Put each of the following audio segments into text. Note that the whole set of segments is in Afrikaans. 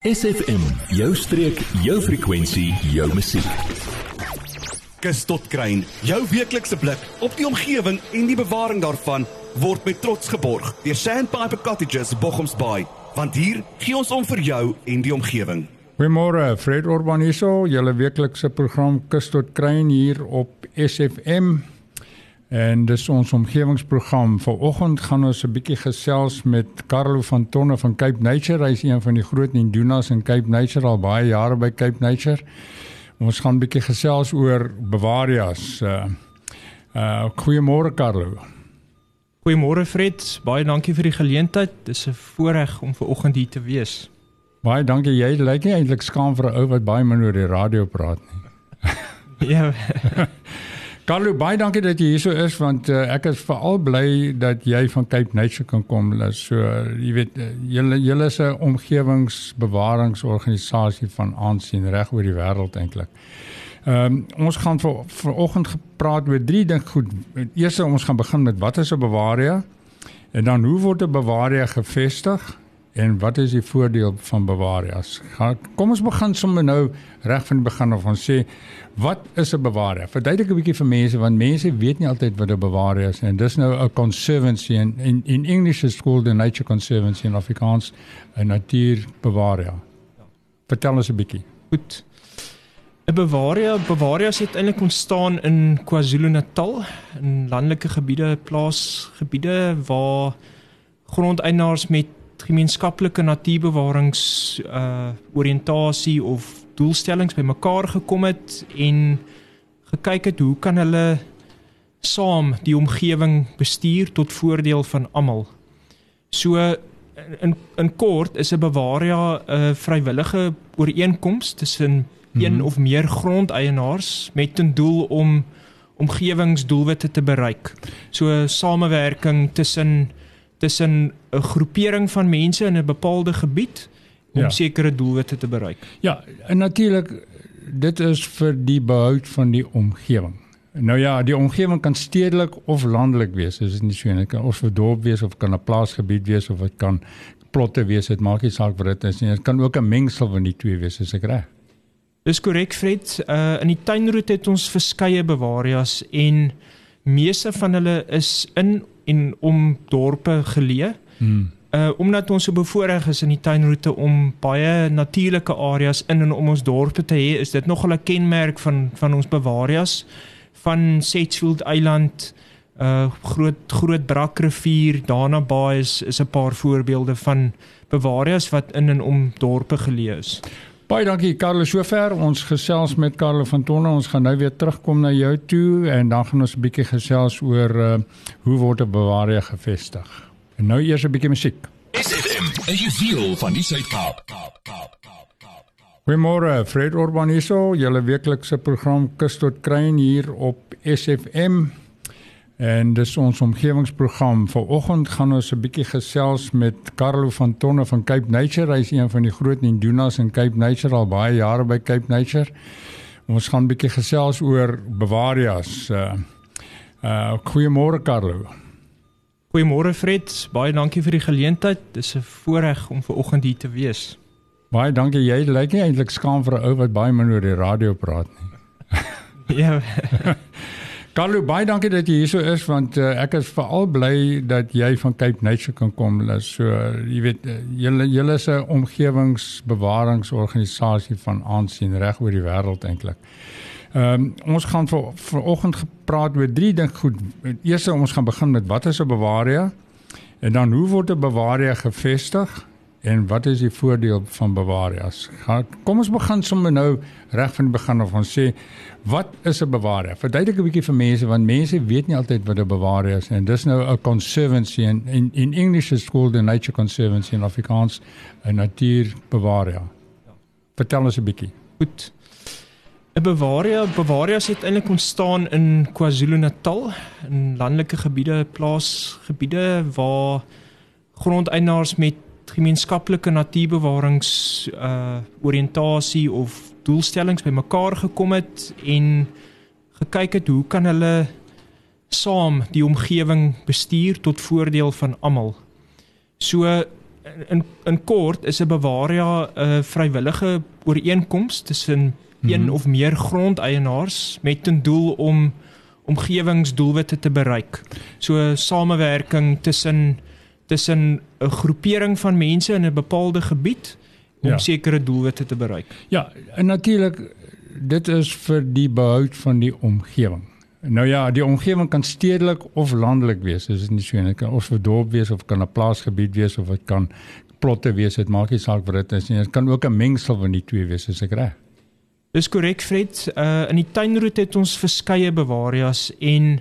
SFM, jou streek, jou frekwensie, jou musiek. Kus tot kruin, jou weeklikse blik op die omgewing en die bewaring daarvan word met trots geborg deur Sandpiper Cottages Bochumsbaai, want hier gee ons om vir jou en die omgewing. Goeiemôre, Fred Urbaniso, julle weeklikse program Kus tot kruin hier op SFM. En dis ons omgewingsprogram. Vanoggend gaan ons 'n bietjie gesels met Carlo van Tonne van Cape Nature. Hy is een van die groot Indunas in Cape Nature al baie jare by Cape Nature. Ons gaan 'n bietjie gesels oor Bavarias. Uh uh goeiemôre Carlo. Goeiemôre Fred. Baie dankie vir die geleentheid. Dis 'n voorreg om vanoggend hier te wees. Baie dankie. Jy lyk nie eintlik skaam vir 'n ou wat baie min oor die radio praat nie. ja. Carlo, baie dankie dat jy hier so is want uh, ek is veral bly dat jy van Cape Nature kan kom. So uh, jy weet uh, julle julle is 'n omgewingbewaringsorganisasie van aansien reg oor die wêreld eintlik. Ehm um, ons gaan vir vanoggend gepraat oor drie dinge goed. Eerstens ons gaan begin met wat is 'n bewaria? En dan hoe word 'n bewaria gevestig? En wat is die voordeel van bewarias? Kom ons begin sommer nou reg van die begin af en sê wat is 'n bewaria? Verduidelik 'n bietjie vir mense want mense weet nie altyd wat 'n bewaria is en dis nou 'n conservancy in in in English is called the nature conservancy in Afrikaans 'n natuurbewaria. Vertel ons 'n bietjie. Goed. 'n Bewaria, bewarias het eintlik ontstaan in KwaZulu-Natal, in landelike gebiede, plaasgebiede waar grondeienaars met gemeenskaplike natuurbewarings uh oriëntasie of doelstellings bymekaar gekom het en gekyk het hoe kan hulle saam die omgewing bestuur tot voordeel van almal. So in in kort is 'n bewaria 'n vrywillige ooreenkoms tussen een mm -hmm. of meer grondeienaars met 'n doel om omgewingsdoelwitte te bereik. So samewerking tussen tussen 'n groepering van mense in 'n bepaalde gebied om ja. sekere doelwitte te bereik. Ja, en natuurlik dit is vir die behoud van die omgewing. Nou ja, die omgewing kan stedelik of landelik wees. Dit is nie so net of vir dorp wees of kan 'n plaasgebied wees of dit kan plotte wees. Dit maak nie saak wat dit is nie. Dit kan ook 'n mengsel van die twee wees, as ek reg. Dis korrek, Fred. Uh in die tuinroete het ons verskeie bewarias en meeste van hulle is in en om dorpe geleë. Hmm. Uh omdat ons so bevoorreg is in die tuinroete om baie natuurlike areas in en om ons dorpe te hê, is dit nogal 'n kenmerk van van ons bewarias van Setchfield Eiland, uh groot groot Brakrivier, daarna Baai is is 'n paar voorbeelde van bewarias wat in en om dorpe geleë is. Baie dankie Karlo sover. Ons gesels met Karlo van Tonne. Ons gaan nou weer terugkom na jou toe en dan gaan ons 'n bietjie gesels oor uh, hoe word 'n bewaarder gevestig. En nou eers 'n bietjie musiek. SFM, you feel van die Suid-Kaap. Goeiemôre, Fred Urbaniso, julle weeklikse program Kus tot Kruin hier op SFM. En dis ons omgewingsprogram. Vanoggend gaan ons 'n bietjie gesels met Carlo van Tonne van Cape Nature. Hy is een van die groot Indunas in Cape Nature al baie jare by Cape Nature. Ons gaan 'n bietjie gesels oor Bavarias. Uh uh goeiemôre Carlo. Goeiemôre Fred. Baie dankie vir die geleentheid. Dis 'n voorreg om vanoggend hier te wees. Baie dankie. Jy lyk nie eintlik skaam vir 'n ou wat baie min oor die radio praat nie. ja. Carlo, baie dankie dat jy hier so is want uh, ek is veral bly dat jy van Cape Nature kan kom. So uh, jy weet uh, julle julle is 'n omgewingbewaringsorganisasie van aansien reg oor die wêreld eintlik. Ehm um, ons gaan vir vanoggend gepraat oor drie dinge goed. Eerstens ons gaan begin met wat is 'n bewaria? En dan hoe word 'n bewaria gevestig? En wat is die voordeel van bewarias? Kom ons begin sommer nou reg van die begin af en sê wat is 'n bewaria? Verduidelik 'n bietjie vir mense want mense weet nie altyd wat 'n bewaria is en dis nou 'n conservancy in in in English is called the nature conservancy in Afrikaans 'n natuurbewaria. Vertel ons 'n bietjie. Goed. 'n Bewaria, bewarias het eintlik ontstaan in KwaZulu-Natal, in landelike gebiede, plaasgebiede waar grondeienaars met gemeenskaplike natuurbewarings uh oriëntasie of doelstellings bymekaar gekom het en gekyk het hoe kan hulle saam die omgewing bestuur tot voordeel van almal. So in in kort is 'n Bavaria 'n uh, vrywillige ooreenkoms tussen een Mhm. of meer grondeienaars met 'n doel om omgewingsdoelwitte te bereik. So samewerking tussen tussen 'n groepering van mense in 'n bepaalde gebied om ja. sekere doelwitte te bereik. Ja, en natuurlik dit is vir die behoud van die omgewing. Nou ja, die omgewing kan stedelik of landelik wees. Dit is nie so net kan of 'n dorp wees of kan 'n plaasgebied wees of dit kan plotte wees. Dit maak nie saak wat dit is nie. Dit kan ook 'n mengsel van die twee wees, as ek reg. Dis korrek Fred. Uh in die tuinroete het ons verskeie Bavarias en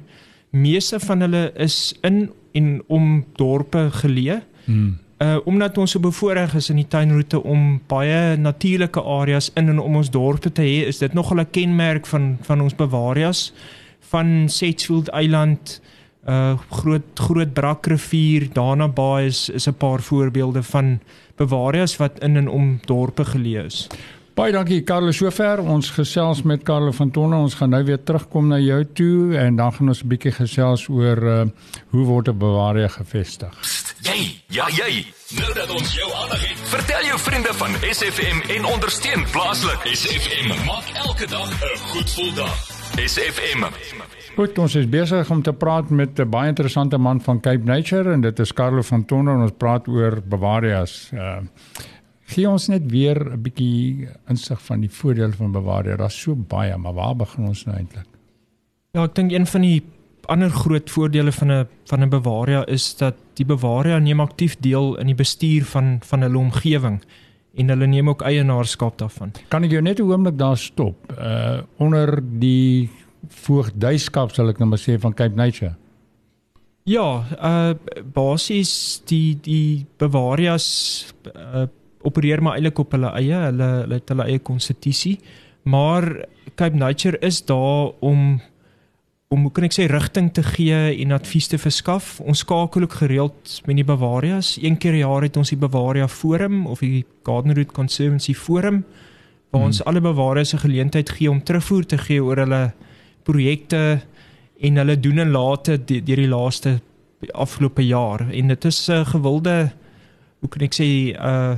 meeste van hulle is in en om dorpe geleë. Hmm. Uh omdat ons so bevoorreg is in die tuinroete om baie natuurlike areas in en om ons dorpe te hê, is dit nogal 'n kenmerk van van ons Bavarias van Setchfield Eiland uh groot groot Brakrivier, Dana Bay is is 'n paar voorbeelde van Bavarias wat in en om dorpe geleë is. Baie dankie Karlo sover. Ons gesels met Karlo van Tonne. Ons gaan nou weer terugkom na jou toe en dan gaan ons 'n bietjie gesels oor uh, hoe word 'n Bavaria gevestig. Jy, ja jy. Nou dat ons jou aandag het, vertel jou vriende van SFM en ondersteun plaaslik. SFM maak elke dag 'n goed gevoel dag. SFM. Goed, ons is besig om te praat met 'n baie interessante man van Cape Nature en dit is Karlo van Tonne en ons praat oor Bavarias. Uh gee ons net weer 'n bietjie insig van die voordele van Bavaria. Daar's so baie, maar waar begin ons nou eintlik? Ja, ek dink een van die ander groot voordele van 'n van 'n Bavaria is dat die Bavaria neem aktief deel in die bestuur van van hulle omgewing en hulle neem ook eienaarskap daarvan. Kan ek jou net 'n oomblik daar stop? Uh onder die voogdyskap sal ek nou maar sê van Cape Nature. Ja, uh basies die die Bavarias uh, opereer maar eintlik op hulle eie, hulle hulle het hulle eie konstitusie, maar Cape Nature is daar om om hoe kan ek sê rigting te gee en advies te verskaf. Ons skakel ook gereeld met die Bavarias. Een keer per jaar het ons die Bavaria Forum of die Garden Route Conservancy Forum waar Hmm. ons alle Bavarias 'n geleentheid gee om terugvoer te gee oor hulle projekte en hulle doen en late de- deur die laaste afgelope jaar en dit is 'n gewilde hoe kan ek sê 'n uh,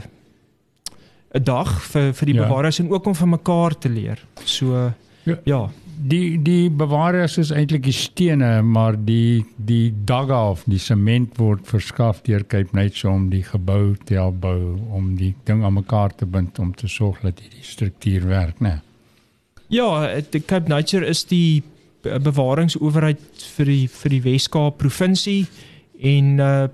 'n dag vir vir die ja. Bavarias en ook om van mekaar te leer. So Ja. ja. Die die Bavarias is eintlik die stene, maar die die dagga of die sement word verskaf deur Cape Nature om die gebou te help bou, om die ding aan mekaar te bind om te sorg dat hierdie struktuur werk, né? Ja, die Cape Nature is die be- bewaringsowerheid vir die vir die Wes-Kaap provinsie en uh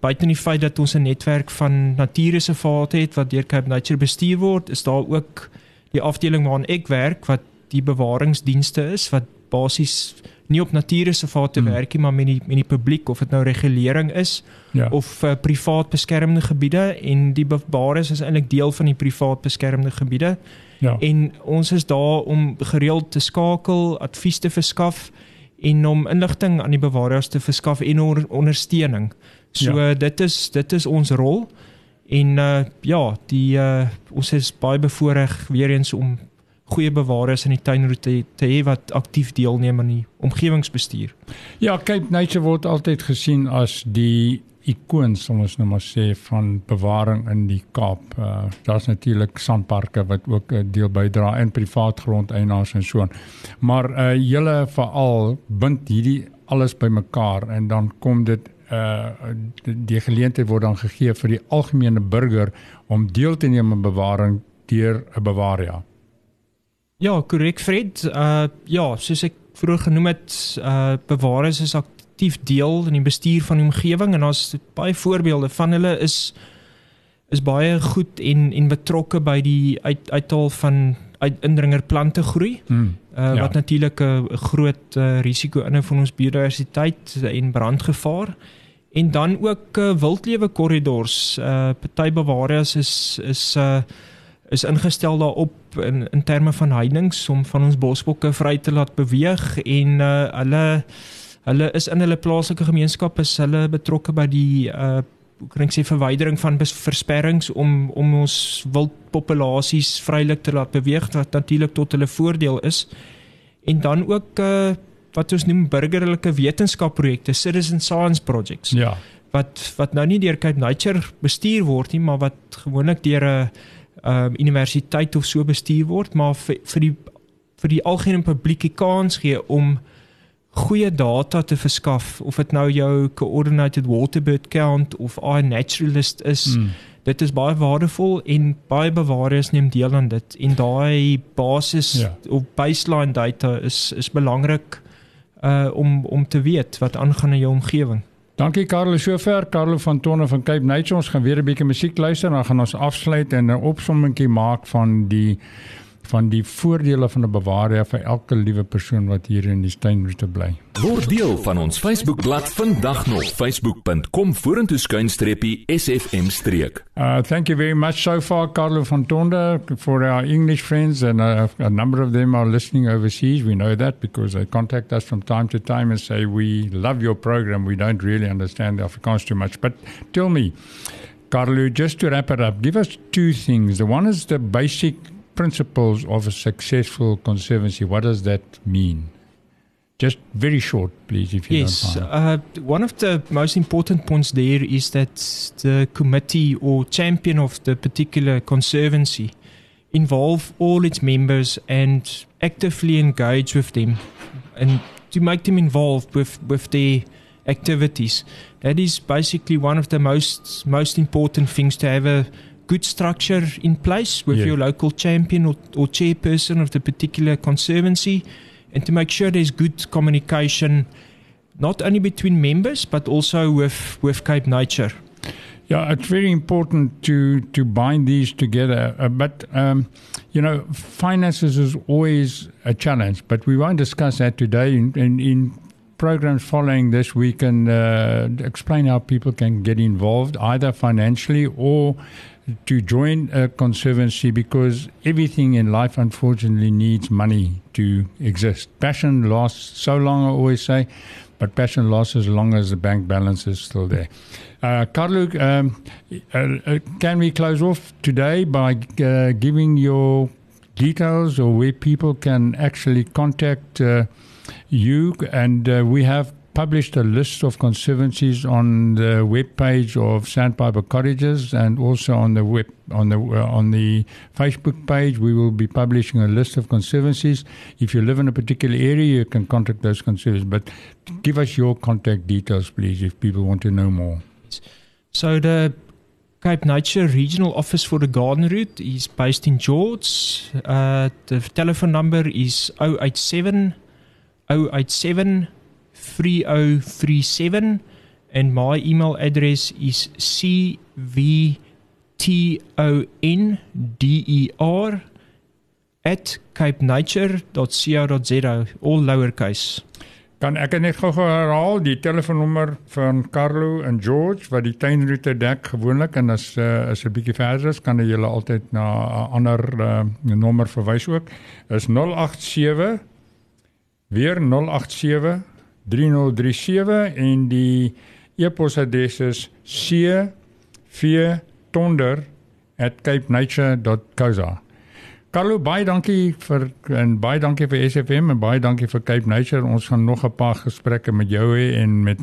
buiten die feit dat ons 'n netwerk van natuurreservate het wat deur Cape Nature bestuur word, is daar ook die afdeling waaraan ek werk wat die bewaringsdienste is wat basies nie op natuurreservate Hmm. werk nie, maar met die met die publiek of dit nou regulering is Ja. of uh, privaat beskermde gebiede en die bewaring is eintlik deel van die privaat beskermde gebiede ja. en ons is daar om gereeld te skakel, advies te verskaf en om inligting aan die bewaringsers te verskaf en on ondersteuning. So ja. dit is dit is ons rol en uh ja, die uh ons is baie bevoorreg weer eens om goeie bewarers in die tuinroete te hê wat aktief deelneem aan die omgewingsbestuur. Ja, Cape Nature word altyd gesien as die ikoon, sal ons nou maar sê, van bewaring in die Kaap. Uh daar's natuurlik sandparke wat ook 'n deel bydra en privaat grondeienaars en so aan. Maar uh julle veral bind hierdie alles bymekaar en dan kom dit uh die, geleentheid word dan gegee vir die algemene burger om deel te neem aan bewaring deur 'n bewaria. Ja, korrek Fred. Uh ja, soos ek vroeër genoem het, uh bewarers is aktief deel in die bestuur van die omgewing en daar's baie voorbeelde van hulle is is baie goed en en betrokke by die uit uithaal van uit indringer plante groei. Hmm. Uh Ja. wat natuurlik 'n groot uh, risiko inhou van ons biodiversiteit en brandgevaar. En dan ook uh, wildlewe korridors. Uh party bewaarders is is uh is ingestel daarop in in terme van heininge om van ons bosbokke vry te laat beweeg en uh hulle hulle is in hulle plaaslike gemeenskap is hulle betrokke by die uh kan ek sê verwydering van versperrings om om ons wildpopulasies vrylik te laat beweeg wat natuurlik tot hulle voordeel is. En dan ook uh wat ons noem burgerlike wetenskapprojekte, citizen science projects Ja. wat wat nou nie deur Cape Nature bestuur word nie, maar wat gewoonlik deur 'n um, universiteit of so bestuur word, maar vir vir die vir die algemene publiek die kans gee om goeie data te verskaf of dit nou jou coordinated waterbird count of iNaturalist is. Mm dit is baie waardevol en baie bewaarders neem deel aan dit en daai basis ja. of baseline data is is belangrik uh om om te weet wat aangaan in jou omgewing. Dankie Karel sover Karel van Tonne van Cape Nature ons gaan weer 'n bietjie musiek luister dan gaan ons afsluit en 'n opsommingkie maak van die van die voordele van 'n bewaarder vir elke liewe persoon wat hier in die tuinroete bly. Word deel van ons Facebookblad vandag nog facebook.com vorentoe skuinstreepie sfm streek. Uh thank you very much so far Carlo van Tonda for our English friends and uh, a number of them are listening overseas. We know that because they contact us from time to time and say we love your program. We don't really understand Afrikaans too much, but tell me Carlo just to wrap it up, give us two things. The one is the basic principles of a successful conservancy. What does that mean? Just very short, please, if you yes, don't mind. Uh, one of the most important points there is that the committee or champion of the particular conservancy involve all its members and actively engage with them and to make them involved with, with their activities. That is basically one of the most most important things to have a good structure in place with yeah. your local champion or, or chairperson of the particular conservancy and to make sure there's good communication not only between members but also with with Cape Nature. Yeah, it's very important to to bind these together. Uh, but um, you know, finances is always a challenge. But we won't discuss that today. In, in, in programs following this, we can uh, explain how people can get involved, either financially or to join a conservancy because everything in life unfortunately needs money to exist. Passion lasts so long, I always say, but passion lasts as long as the bank balance is still there. Uh, Carlo, um, uh, uh, can we close off today by uh, giving your details or where people can actually contact uh, you? And uh, we have published a list of conservancies on the web page of Sandpiper Cottages and also on the web on the uh, on the Facebook page. We will be publishing a list of conservancies. If you live in a particular area, you can contact those conservancies. But give us your contact details, please, if people want to know more. So the Cape Nature Regional Office for the Garden Route is based in George. Uh, the telephone number is 087 087 3037 and my email address is cvtonder at capenature.co.za all lowercase. Kan ek net gou herhaal die telefoonnommer van Carlo en George wat die tuinroete dek gewoonlik en as uh, is 'n bietjie verder is kan jy hulle altyd na 'n ander uh, nommer verwys ook. Is 087 weer 087 3037 en die e-posadres is cvtonder@capenature.co.za. Carlo, baie dankie vir en baie dankie vir SFM en baie dankie vir Cape Nature. Ons gaan nog 'n paar gesprekke met jou hê en met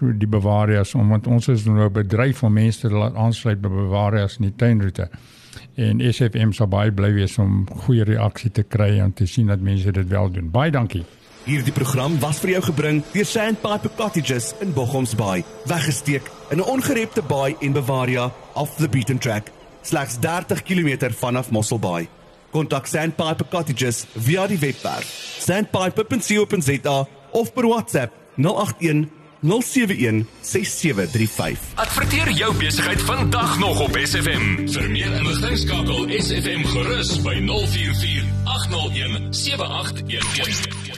die bewarias omdat ons is nou 'n bedryf om mense te laat aansluit by bewarias in die tuinroete. En SFM sal baie bly wees om goeie reaksie te kry en te sien dat mense dit wel doen. Baie dankie. Hierdie program was vir jou gebring deur Sandpiper Cottages in Bochoms Bay, weggesteek in 'n ongerepte baai en Bavaria off the beaten track, slegs 30 km vanaf Mossel Bay. Kontak Sandpiper Cottages via die webwerf sandpiper.co.za of per WhatsApp 081 071 6735. Adverteer jou besigheid vandag nog op SFM. Vir meer inligting skakel SFM gerus by 044 801 7811.